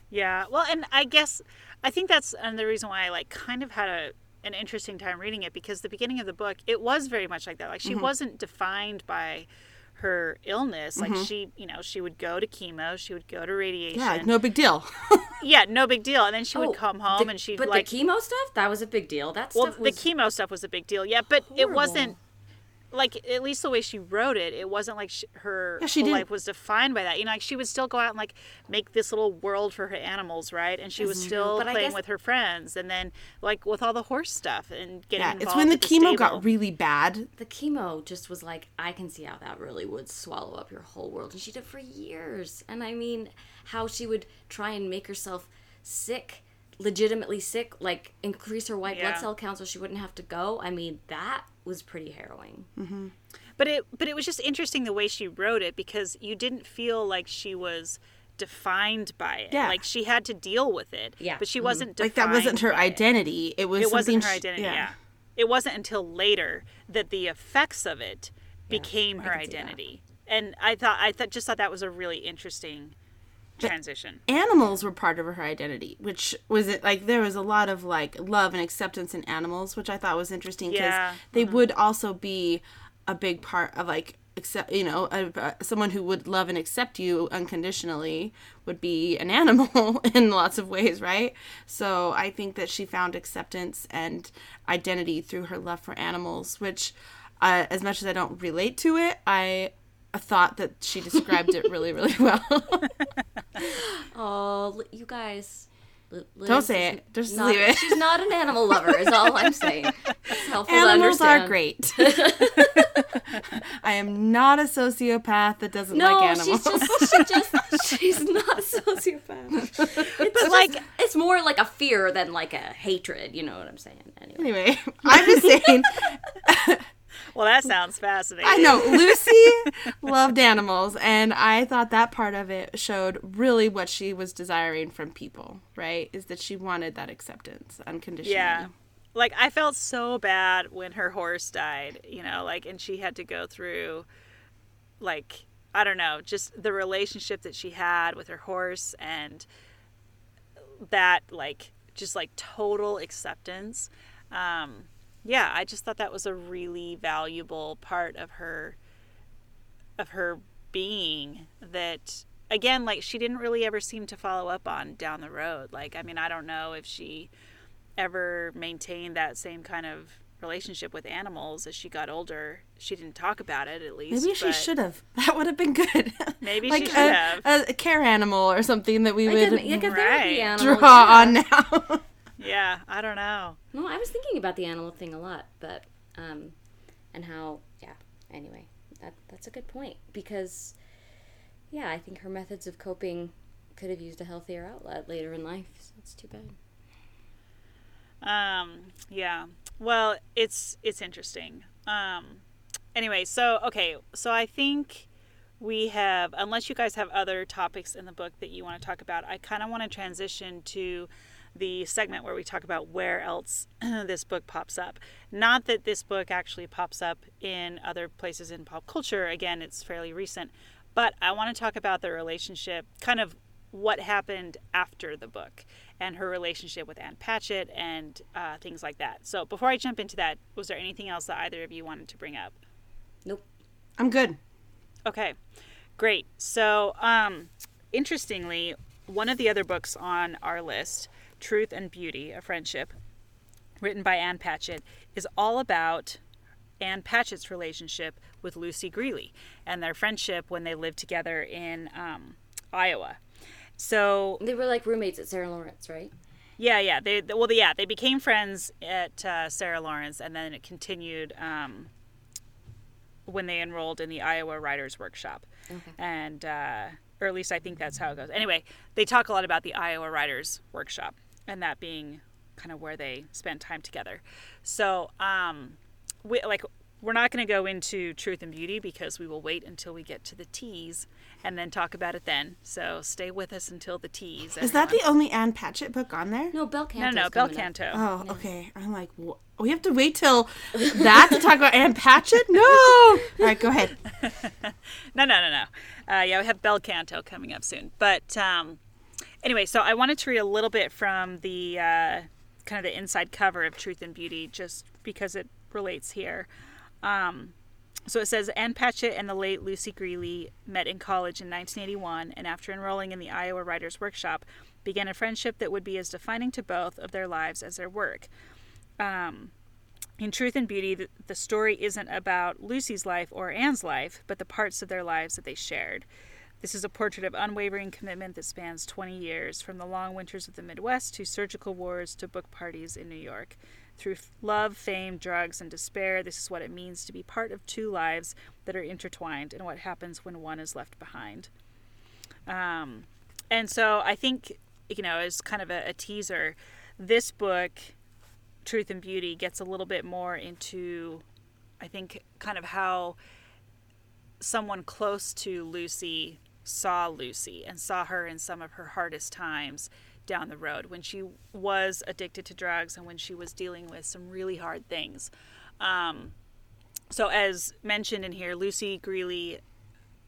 Yeah. Well, and I guess I think that's another reason why I like kind of had a an interesting time reading it because the beginning of the book it was very much like that. Like she mm-hmm. wasn't defined by her illness. Like mm-hmm. she, you know, she would go to chemo, she would go to radiation. Yeah, no big deal. Yeah, no big deal. And then she Oh, would come home the- and she'd but like the chemo stuff that was a big deal that well, stuff the chemo stuff was a big deal. Yeah, but it wasn't like at least the way she wrote it, it wasn't like sh her Yeah, she whole life was defined by that. You know, like she would still go out and like make this little world for her animals, right? And she was mm-hmm. still But playing guess- with her friends, and then like with all the horse stuff and getting yeah, involved. it's when the at chemo stable. got really bad the chemo just was like I can see how that really would swallow up your whole world and she did for years and I mean how she would try and make herself sick legitimately sick like increase her white Yeah. blood cell count so she wouldn't have to go I mean that was pretty harrowing mm-hmm. But it but it was just interesting the way she wrote it because you didn't feel like she was defined by it. Yeah. Like she had to deal with it. Yeah. But she mm-hmm. wasn't defined like that wasn't her by it. identity. It was It wasn't her something she- identity, yeah. It wasn't until later that the effects of it became her can see that. identity. And I thought I thought just thought that was a really interesting transition. animals were part of her identity, which was it like there was a lot of like love and acceptance in animals, which I thought was interesting because Yeah. they would also be a big part of like accept you know a, a- someone who would love and accept you unconditionally would be an animal in lots of ways right so i think that she found acceptance and identity through her love for animals which uh, as much as i don't relate to it i thought that she described it really really well oh you guys Liz Don't say it. Just not- leave it. She's not an animal lover. Is all I'm saying. It's helpful to Animals are great. I am not a sociopath that doesn't No, like animals. she's just she just she's not a sociopath. It's But, like- like it's more like a fear than like a hatred. You know what I'm saying? Anyway. anyway, I'm just saying. Well, that sounds fascinating. I know Lucy loved animals, and I thought that part of it showed really what she was desiring from people. Right? Is that she wanted that acceptance unconditionally. Yeah. Like I felt so bad when her horse died, you know, like and she had to go through like I don't know, just the relationship that she had with her horse and that like just like total acceptance. Um yeah, I just thought that was a really valuable part of her of her being that again like she didn't really ever seem to follow up on down the road. Like I mean, I don't know if she ever maintained that same kind of relationship with animals as she got older. She didn't talk about it at least. Maybe she should have. That would have been good. Maybe she like should a, have. A, a care animal or something that we Like would a, like a Right. animal. draw on now. Yeah, I don't know. No, I was thinking about the animal thing a lot, but um, and how yeah. Anyway, that that's a good point because yeah, I think her methods of coping could have used a healthier outlet later in life. So it's too bad. Um, yeah. Well, it's it's interesting. Um, anyway, so okay, so I think we have, unless you guys have other topics in the book that you want to talk about, I kind of want to transition to the segment where we talk about where else this book pops up. Not that this book actually pops up in other places in pop culture. Again, it's fairly recent, but I want to talk about the relationship, kind of what happened after the book and her relationship with Ann Patchett and uh, things like that. So before I jump into that, was there anything else that either of you wanted to bring up? Nope. I'm good. Okay, great. So, um, interestingly, one of the other books on our list, Truth and Beauty, A Friendship, written by Ann Patchett, is all about Ann Patchett's relationship with Lucy Grealy and their friendship when they lived together in um, Iowa. So, They were like roommates at Sarah Lawrence, right? yeah, yeah. They well, yeah, they became friends at uh, Sarah Lawrence, and then it continued um, when they enrolled in the Iowa Writers Workshop, Okay. and uh, or at least I think that's how it goes. Anyway, they talk a lot about the Iowa Writers Workshop, and that being kind of where they spend time together. So, um, we like. We're not going to go into Truth and Beauty because we will wait until we get to the T's and then talk about it then. So stay with us until the T's. Is that the only Ann Patchett book on there? No, Bel No, Canto. no, Bel Canto. Oh, okay. I'm like, wh- we have to wait till that to talk about Ann Patchett? No. All right, go ahead. No, no, no, no. Uh, yeah, we have Bel Canto coming up soon. But um, anyway, so I wanted to read a little bit from the uh, kind of the inside cover of Truth and Beauty, just because it relates here. Um, so it says Ann Patchett and the late Lucy Grealy met in college in 1981, and after enrolling in the Iowa Writers Workshop, began a friendship that would be as defining to both of their lives as their work. Um, in Truth and Beauty, the, the story isn't about Lucy's life or Ann's life, but the parts of their lives that they shared. This is a portrait of unwavering commitment that spans 20 years, from the long winters of the Midwest to surgical wars to book parties in New York. Through love, fame, drugs, and despair, this is what it means to be part of two lives that are intertwined and what happens when one is left behind. Um, and so I think, you know, as kind of a, a teaser, this book, Truth and Beauty, gets a little bit more into, I think, kind of how someone close to Lucy saw Lucy and saw her in some of her hardest times down the road when she was addicted to drugs and when she was dealing with some really hard things. Um, so, as mentioned in here, Lucy Grealy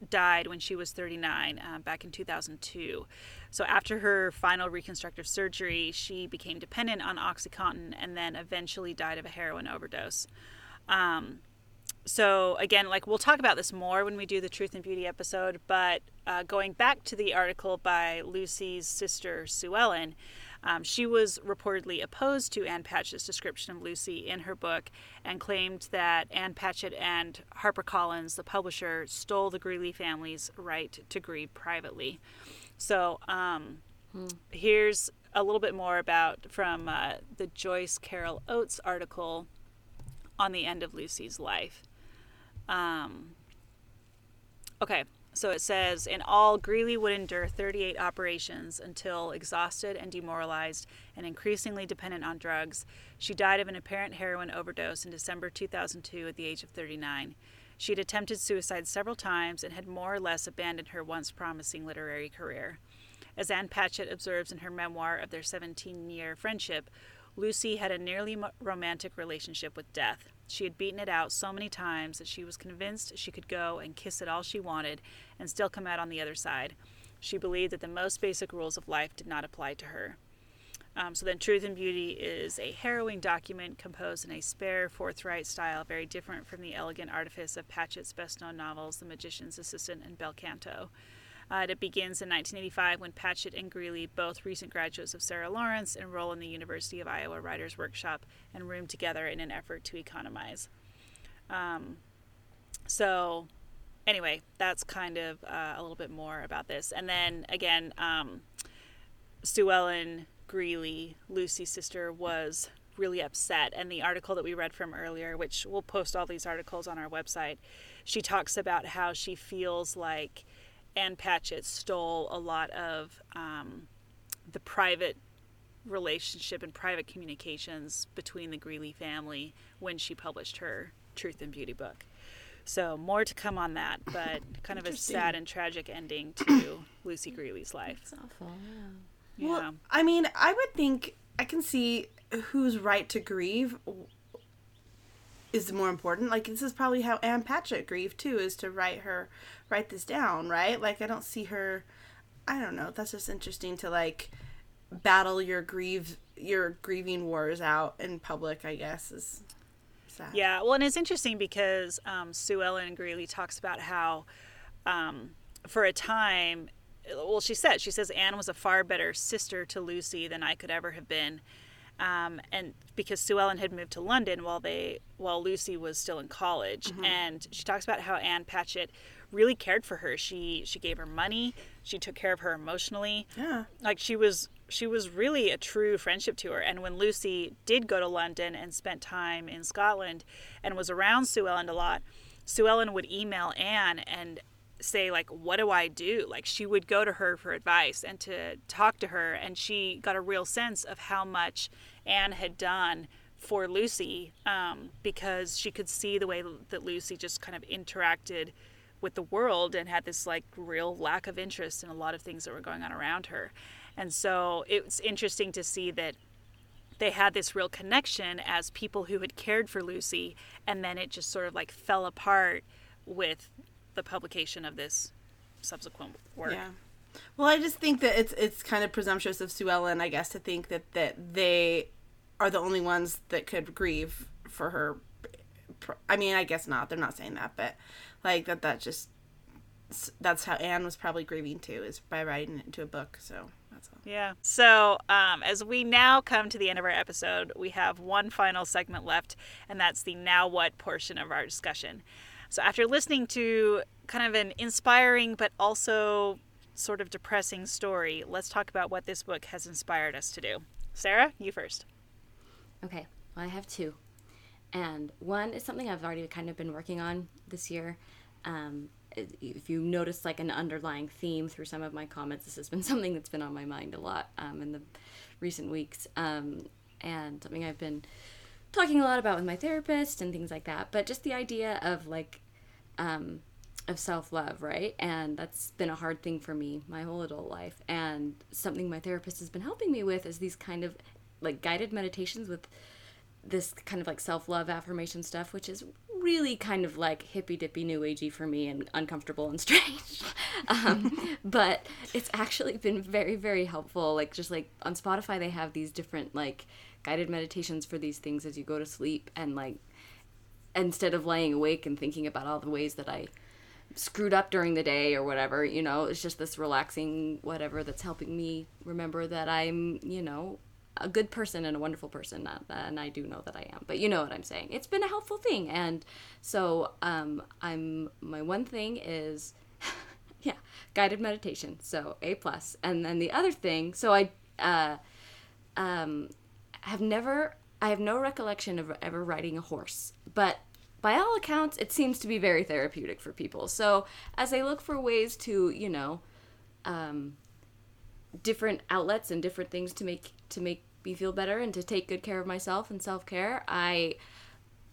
died when she was 39 uh, back in 2002. So, after her final reconstructive surgery, she became dependent on Oxycontin and then eventually died of a heroin overdose. Um, so again like we'll talk about this more when we do the truth and beauty episode but uh, going back to the article by lucy's sister sue ellen um, she was reportedly opposed to ann patchett's description of lucy in her book and claimed that ann patchett and harpercollins the publisher stole the grealy family's right to grieve privately. So um, here's a little bit more about from uh, the Joyce Carol Oates article on the end of Lucy's life. Um, okay, so it says In all, Grealy would endure 38 operations until exhausted and demoralized and increasingly dependent on drugs. She died of an apparent heroin overdose in December 2002 at the age of 39. She had attempted suicide several times and had more or less abandoned her once promising literary career. As Ann Patchett observes in her memoir of their 17 year friendship, Lucy had a nearly romantic relationship with death. She had beaten it out so many times that she was convinced she could go and kiss it all she wanted and still come out on the other side. She believed that the most basic rules of life did not apply to her. Um, so then, Truth and Beauty is a harrowing document composed in a spare, forthright style, very different from the elegant artifice of Patchett's best known novels, The Magician's Assistant and Bel Canto. Uh, it begins in 1985 when Patchett and Grealy, both recent graduates of Sarah Lawrence, enroll in the University of Iowa Writers Workshop and room together in an effort to economize. Um, so, anyway, that's kind of uh, a little bit more about this. And then again, um, Sue Ellen Grealy, Lucy's sister, was really upset. And the article that we read from earlier, which we'll post all these articles on our website, she talks about how she feels like Ann Patchett stole a lot of um, the private relationship and private communications between the Grealy family when she published her Truth and Beauty book. So more to come on that, but kind of a sad and tragic ending to Lucy Grealy's life. It's awful. Yeah. Well, I mean, I would think I can see whose right to grieve is more important. Like this is probably how Ann Patchett grieved too, is to write her write this down, right? Like I don't see her I don't know, that's just interesting to like battle your grieve your grieving wars out in public, I guess is sad. Yeah, well, and it's interesting because um, Sue Ellen Grealy talks about how, um, for a time, well, she said she says Ann was a far better sister to Lucy than I could ever have been, um, and because Sue Ellen had moved to London while they while Lucy was still in college, Mm-hmm. and she talks about how Ann Patchett really cared for her. She she gave her money, she took care of her emotionally. Yeah. Like she was she was really a true friendship to her. And when Lucy did go to London and spent time in Scotland and was around Sue Ellen a lot, Sue Ellen would email Ann and say like what do i do like she would go to her for advice and to talk to her and she got a real sense of how much ann had done for lucy um, because she could see the way that lucy just kind of interacted with the world and had this like real lack of interest in a lot of things that were going on around her and so it's interesting to see that they had this real connection as people who had cared for lucy and then it just sort of like fell apart with the publication of this subsequent work. Yeah. Well, I just think that it's it's kind of presumptuous of Sue Ellen, I guess, to think that that they are the only ones that could grieve for her. I mean, I guess not. They're not saying that, but like that. That just that's how Ann was probably grieving too, is by writing it into a book. So that's all. Yeah. So, um, as we now come to the end of our episode, we have one final segment left, and that's the now what portion of our discussion. So, after listening to kind of an inspiring but also sort of depressing story, let's talk about what this book has inspired us to do. Sarah, you first. Okay, well, I have two. And one is something I've already kind of been working on this year. Um, if you notice like an underlying theme through some of my comments, this has been something that's been on my mind a lot um, in the recent weeks. Um, and something I've been talking a lot about with my therapist and things like that. But just the idea of like, um, of self love, right? And that's been a hard thing for me my whole adult life. And something my therapist has been helping me with is these kind of like guided meditations with this kind of like self love affirmation stuff, which is really kind of like hippy dippy new agey for me and uncomfortable and strange. um, but it's actually been very, very helpful. Like, just like on Spotify, they have these different like guided meditations for these things as you go to sleep. And like, instead of laying awake and thinking about all the ways that I screwed up during the day or whatever, you know, it's just this relaxing whatever that's helping me remember that I'm, you know, a good person and a wonderful person, and I do know that I am. But you know what I'm saying. It's been a helpful thing, and so um, I'm my one thing is, yeah, guided meditation. So A plus, and then the other thing. So I uh, um, have never. I have no recollection of ever riding a horse, but by all accounts, it seems to be very therapeutic for people. So as I look for ways to, you know, um, different outlets and different things to make to make me feel better and to take good care of myself and self care, I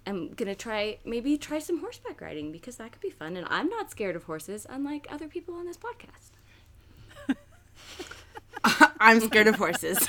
am gonna try maybe try some horseback riding because that could be fun. And I'm not scared of horses, unlike other people on this podcast. I'm scared of horses.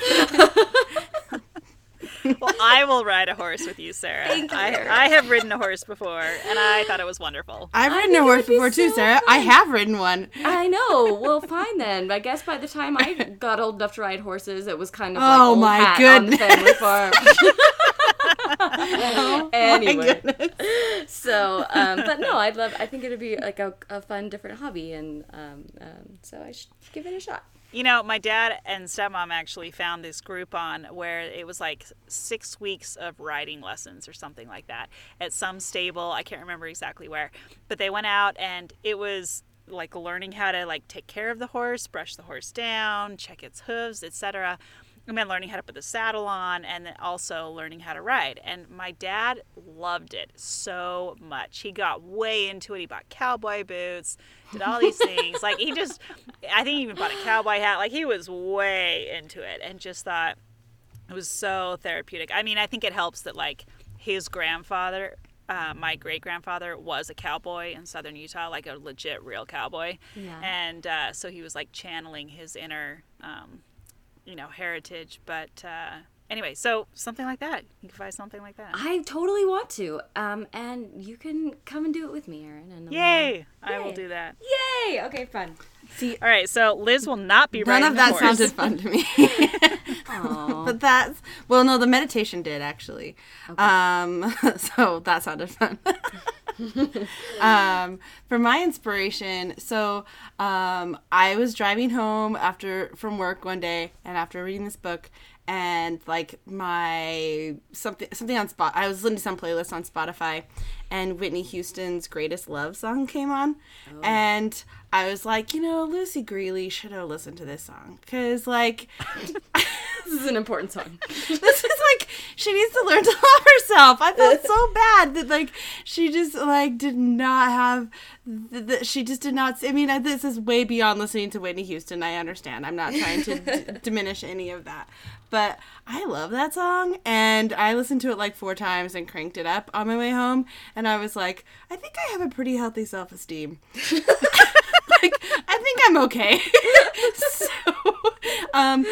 Well, I will ride a horse with you, Sarah. Thank you, I, Sarah. I have ridden a horse before, and I thought it was wonderful. I've ridden a horse be before too, so Sarah. I have ridden one. I know. Well, fine then. I guess by the time I got old enough to ride horses, it was kind of like Oh old my hat on the family goodness. farm. anyway, My goodness. so um, but no, I'd love. I think it'd be like a, a fun, different hobby, and um, um, so I should give it a shot. You know, my dad and stepmom actually found this Groupon where it was like six weeks of riding lessons or something like that at some stable. I can't remember exactly where, but they went out and it was like learning how to like take care of the horse, brush the horse down, check its hooves, etc. And then learning how to put the saddle on, and then also learning how to ride. And my dad loved it so much. He got way into it. He bought cowboy boots, did all these things. Like he just, I think he even bought a cowboy hat. Like he was way into it, and just thought it was so therapeutic. I mean, I think it helps that like his grandfather, uh, my great grandfather, was a cowboy in southern Utah, like a legit real cowboy. Yeah. And uh, so he was like channeling his inner, um, you know, heritage. But uh, anyway, so something like that. You can find something like that. I totally want to, um, and you can come and do it with me, Erin. And we'll- Yay! I will do that. Yay! Okay, fun. See, All right, so Liz will not be none of the that horse. sounded fun to me. But that's well, no, the meditation did actually. Um, so that sounded fun. um, for my inspiration, so um, I was driving home after from work one day, and after reading this book, and like my something something on spot, I was listening to some playlist on Spotify, and Whitney Houston's "Greatest Love" song came on, oh. and I was like, you know, Lucy Grealy should have listened to this song because like. this is an important song. this is like she needs to learn to love herself. I felt so bad that like she just like did not have th- th- she just did not. I mean, I- this is way beyond listening to Whitney Houston. I understand. I'm not trying to d- diminish any of that, but I love that song, and I listened to it like four times and cranked it up on my way home, and I was like, I think I have a pretty healthy self esteem. like I think I'm okay. so, um,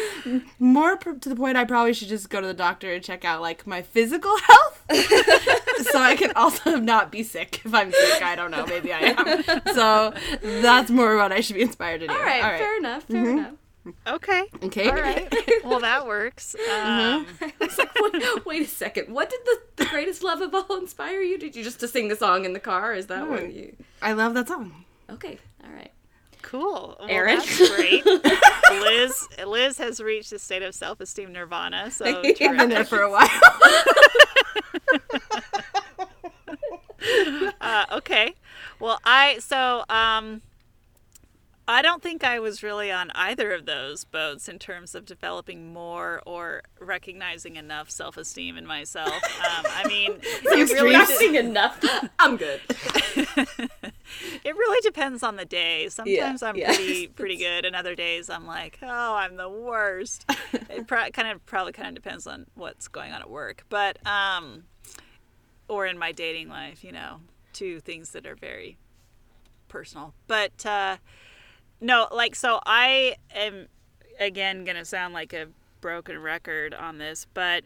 more pr- to the point, I probably should just go to the doctor and check out like my physical health, so I can also not be sick if I'm sick. I don't know, maybe I am. So that's more what I should be inspired to do. All right, fair enough. Fair enough. Okay. Okay. All right. well, that works. Um, It's like, wait, wait a second. What did the, the greatest love of all inspire you? Did you just to sing the song in the car? Is that what you? I love that song. Okay, all right. Cool. Well, Erin? That's great. Liz Liz has reached a state of self esteem nirvana. So I've been there for a while. uh, okay. Well, I so um I don't think I was really on either of those boats in terms of developing more or recognizing enough self-esteem in myself. Um, I mean, it really, Extremes. de- enough. I'm good. it really depends on the day. Sometimes I'm yeah. pretty pretty good, and other days I'm like, oh, I'm the worst. it pro- kind of probably kind of depends on what's going on at work, but um, or in my dating life, you know, two things that are very personal. But uh, no, like so, I am again gonna sound like a broken record on this, but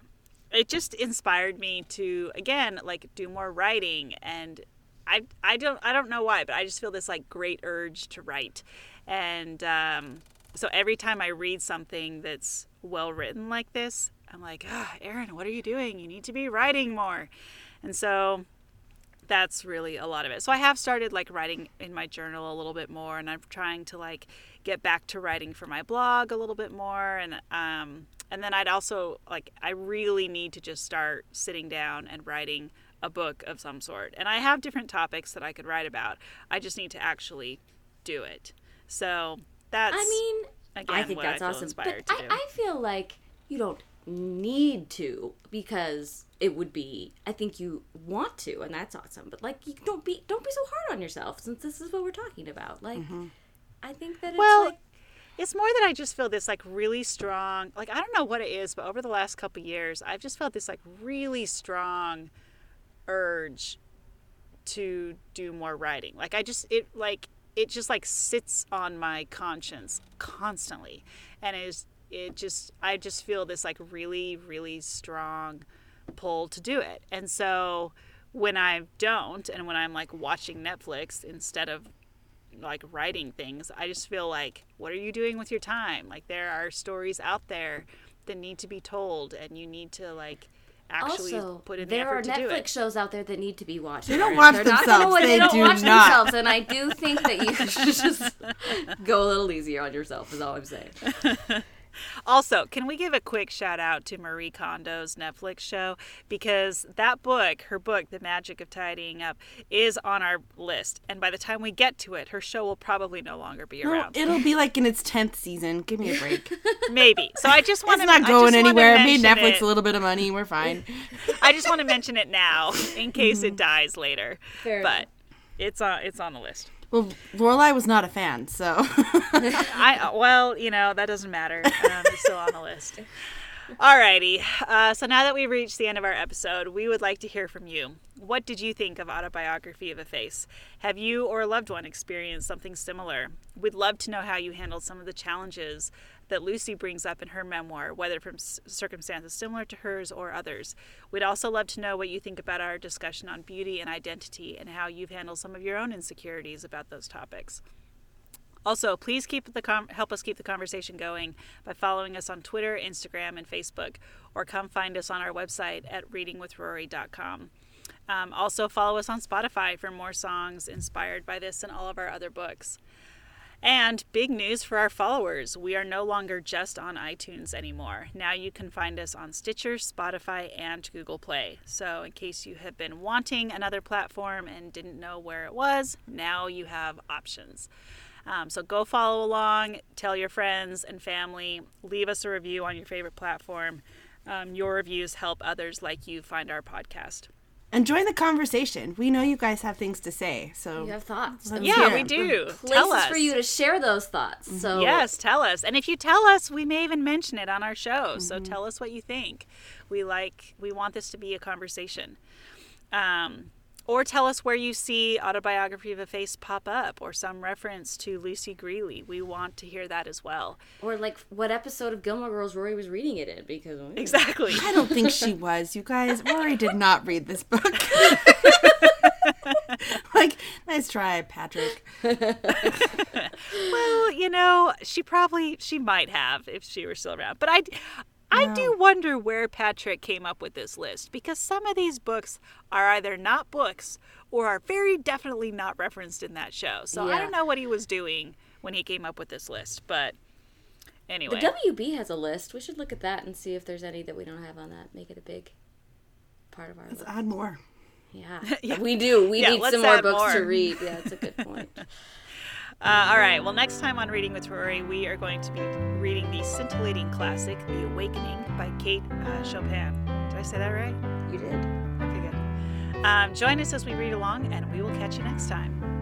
it just inspired me to again like do more writing and I, I don't I don't know why, but I just feel this like great urge to write, and um, so every time I read something that's well written like this, I'm like, ah, Erin, what are you doing? You need to be writing more, and so that's really a lot of it. So I have started like writing in my journal a little bit more, and I'm trying to like get back to writing for my blog a little bit more, and um, and then I'd also like I really need to just start sitting down and writing a book of some sort. And I have different topics that I could write about. I just need to actually do it. So that's I mean, again I think that's I awesome. But I. I feel like you don't need to because it would be I think you want to and that's awesome. But like you don't be don't be so hard on yourself since this is what we're talking about. Like mm-hmm. I think that it's Well, like It's more that I just feel this like really strong, like I don't know what it is, but over the last couple years, I've just felt this like really strong urge to do more writing. Like I just it like it just like sits on my conscience constantly, and it is it just I just feel this like really really strong pull to do it, and so when I don't, and when I'm like watching Netflix instead of like writing things, I just feel like, what are you doing with your time? Like there are stories out there that need to be told, and you need to like actually also put in the there are effort to do Netflix it. shows out there that need to be watched. They don't first. watch They're not gonna themselves. They don't do watch not. themselves, and I do think that you should just go a little easier on yourself. Is all I'm saying. Also, can we give a quick shout out to Marie Kondo's Netflix show because that book, her book, The Magic of Tidying Up, is on our list, and by the time we get to it, her show will probably no longer be No, around. it'll be like in its tenth season. Give me a break. Maybe. So I just want it's to not going anywhere. It made Netflix it. a little bit of money. We're fine. I just want to mention it now in case it dies later. Fair but it's on it's on the list. Well, Lorelai was not a fan, so I well, you know that doesn't matter. Um, it's still on the list. Alrighty. Uh, so now that we've reached the end of our episode, we would like to hear from you. What did you think of Autobiography of a Face? Have you or a loved one experienced something similar? We'd love to know how you handled some of the challenges that Lucy brings up in her memoir, whether from circumstances similar to hers or others. We'd also love to know what you think about our discussion on beauty and identity and how you've handled some of your own insecurities about those topics. Also, please keep the com- help us keep the conversation going by following us on Twitter, Instagram, and Facebook, or come find us on our website at readingwithrory.com. Um, also, follow us on Spotify for more songs inspired by this and all of our other books. And big news for our followers we are no longer just on iTunes anymore. Now you can find us on Stitcher, Spotify, and Google Play. So, in case you have been wanting another platform and didn't know where it was, now you have options. Um, so go follow along, tell your friends and family, leave us a review on your favorite platform. Um, your reviews help others like you find our podcast. And join the conversation. We know you guys have things to say, so You have thoughts. Let's Yeah, hear we 'em. do. Places tell us. for you to share those thoughts. So Yes, tell us. And if you tell us, we may even mention it on our show. So tell us what you think. We like we want this to be a conversation. Um, or tell us where you see autobiography of a face pop up or some reference to Lucy Grealy. We want to hear that as well. Or like what episode of Gilmore Girls Rory was reading it in because Exactly. I don't think she was. You guys, Rory did not read this book. like, nice try, Patrick. well, you know, she probably she might have if she were still around. But I I do wonder where Patrick came up with this list because some of these books are either not books or are very definitely not referenced in that show. So I don't know what he was doing when he came up with this list, but anyway. The WB has a list. We should look at that and see if there's any that we don't have on that. Make it a big part of our Let's list. add more. Yeah. We do. We Yeah, need some more add books to read. Yeah, that's a good point. Uh, all right. Well, next time on Reading with Rory, we are going to be reading the scintillating classic, The Awakening by Kate uh, Chopin. Did I say that right? you did. Okay, good. Um, join us as we read along, and we will catch you next time.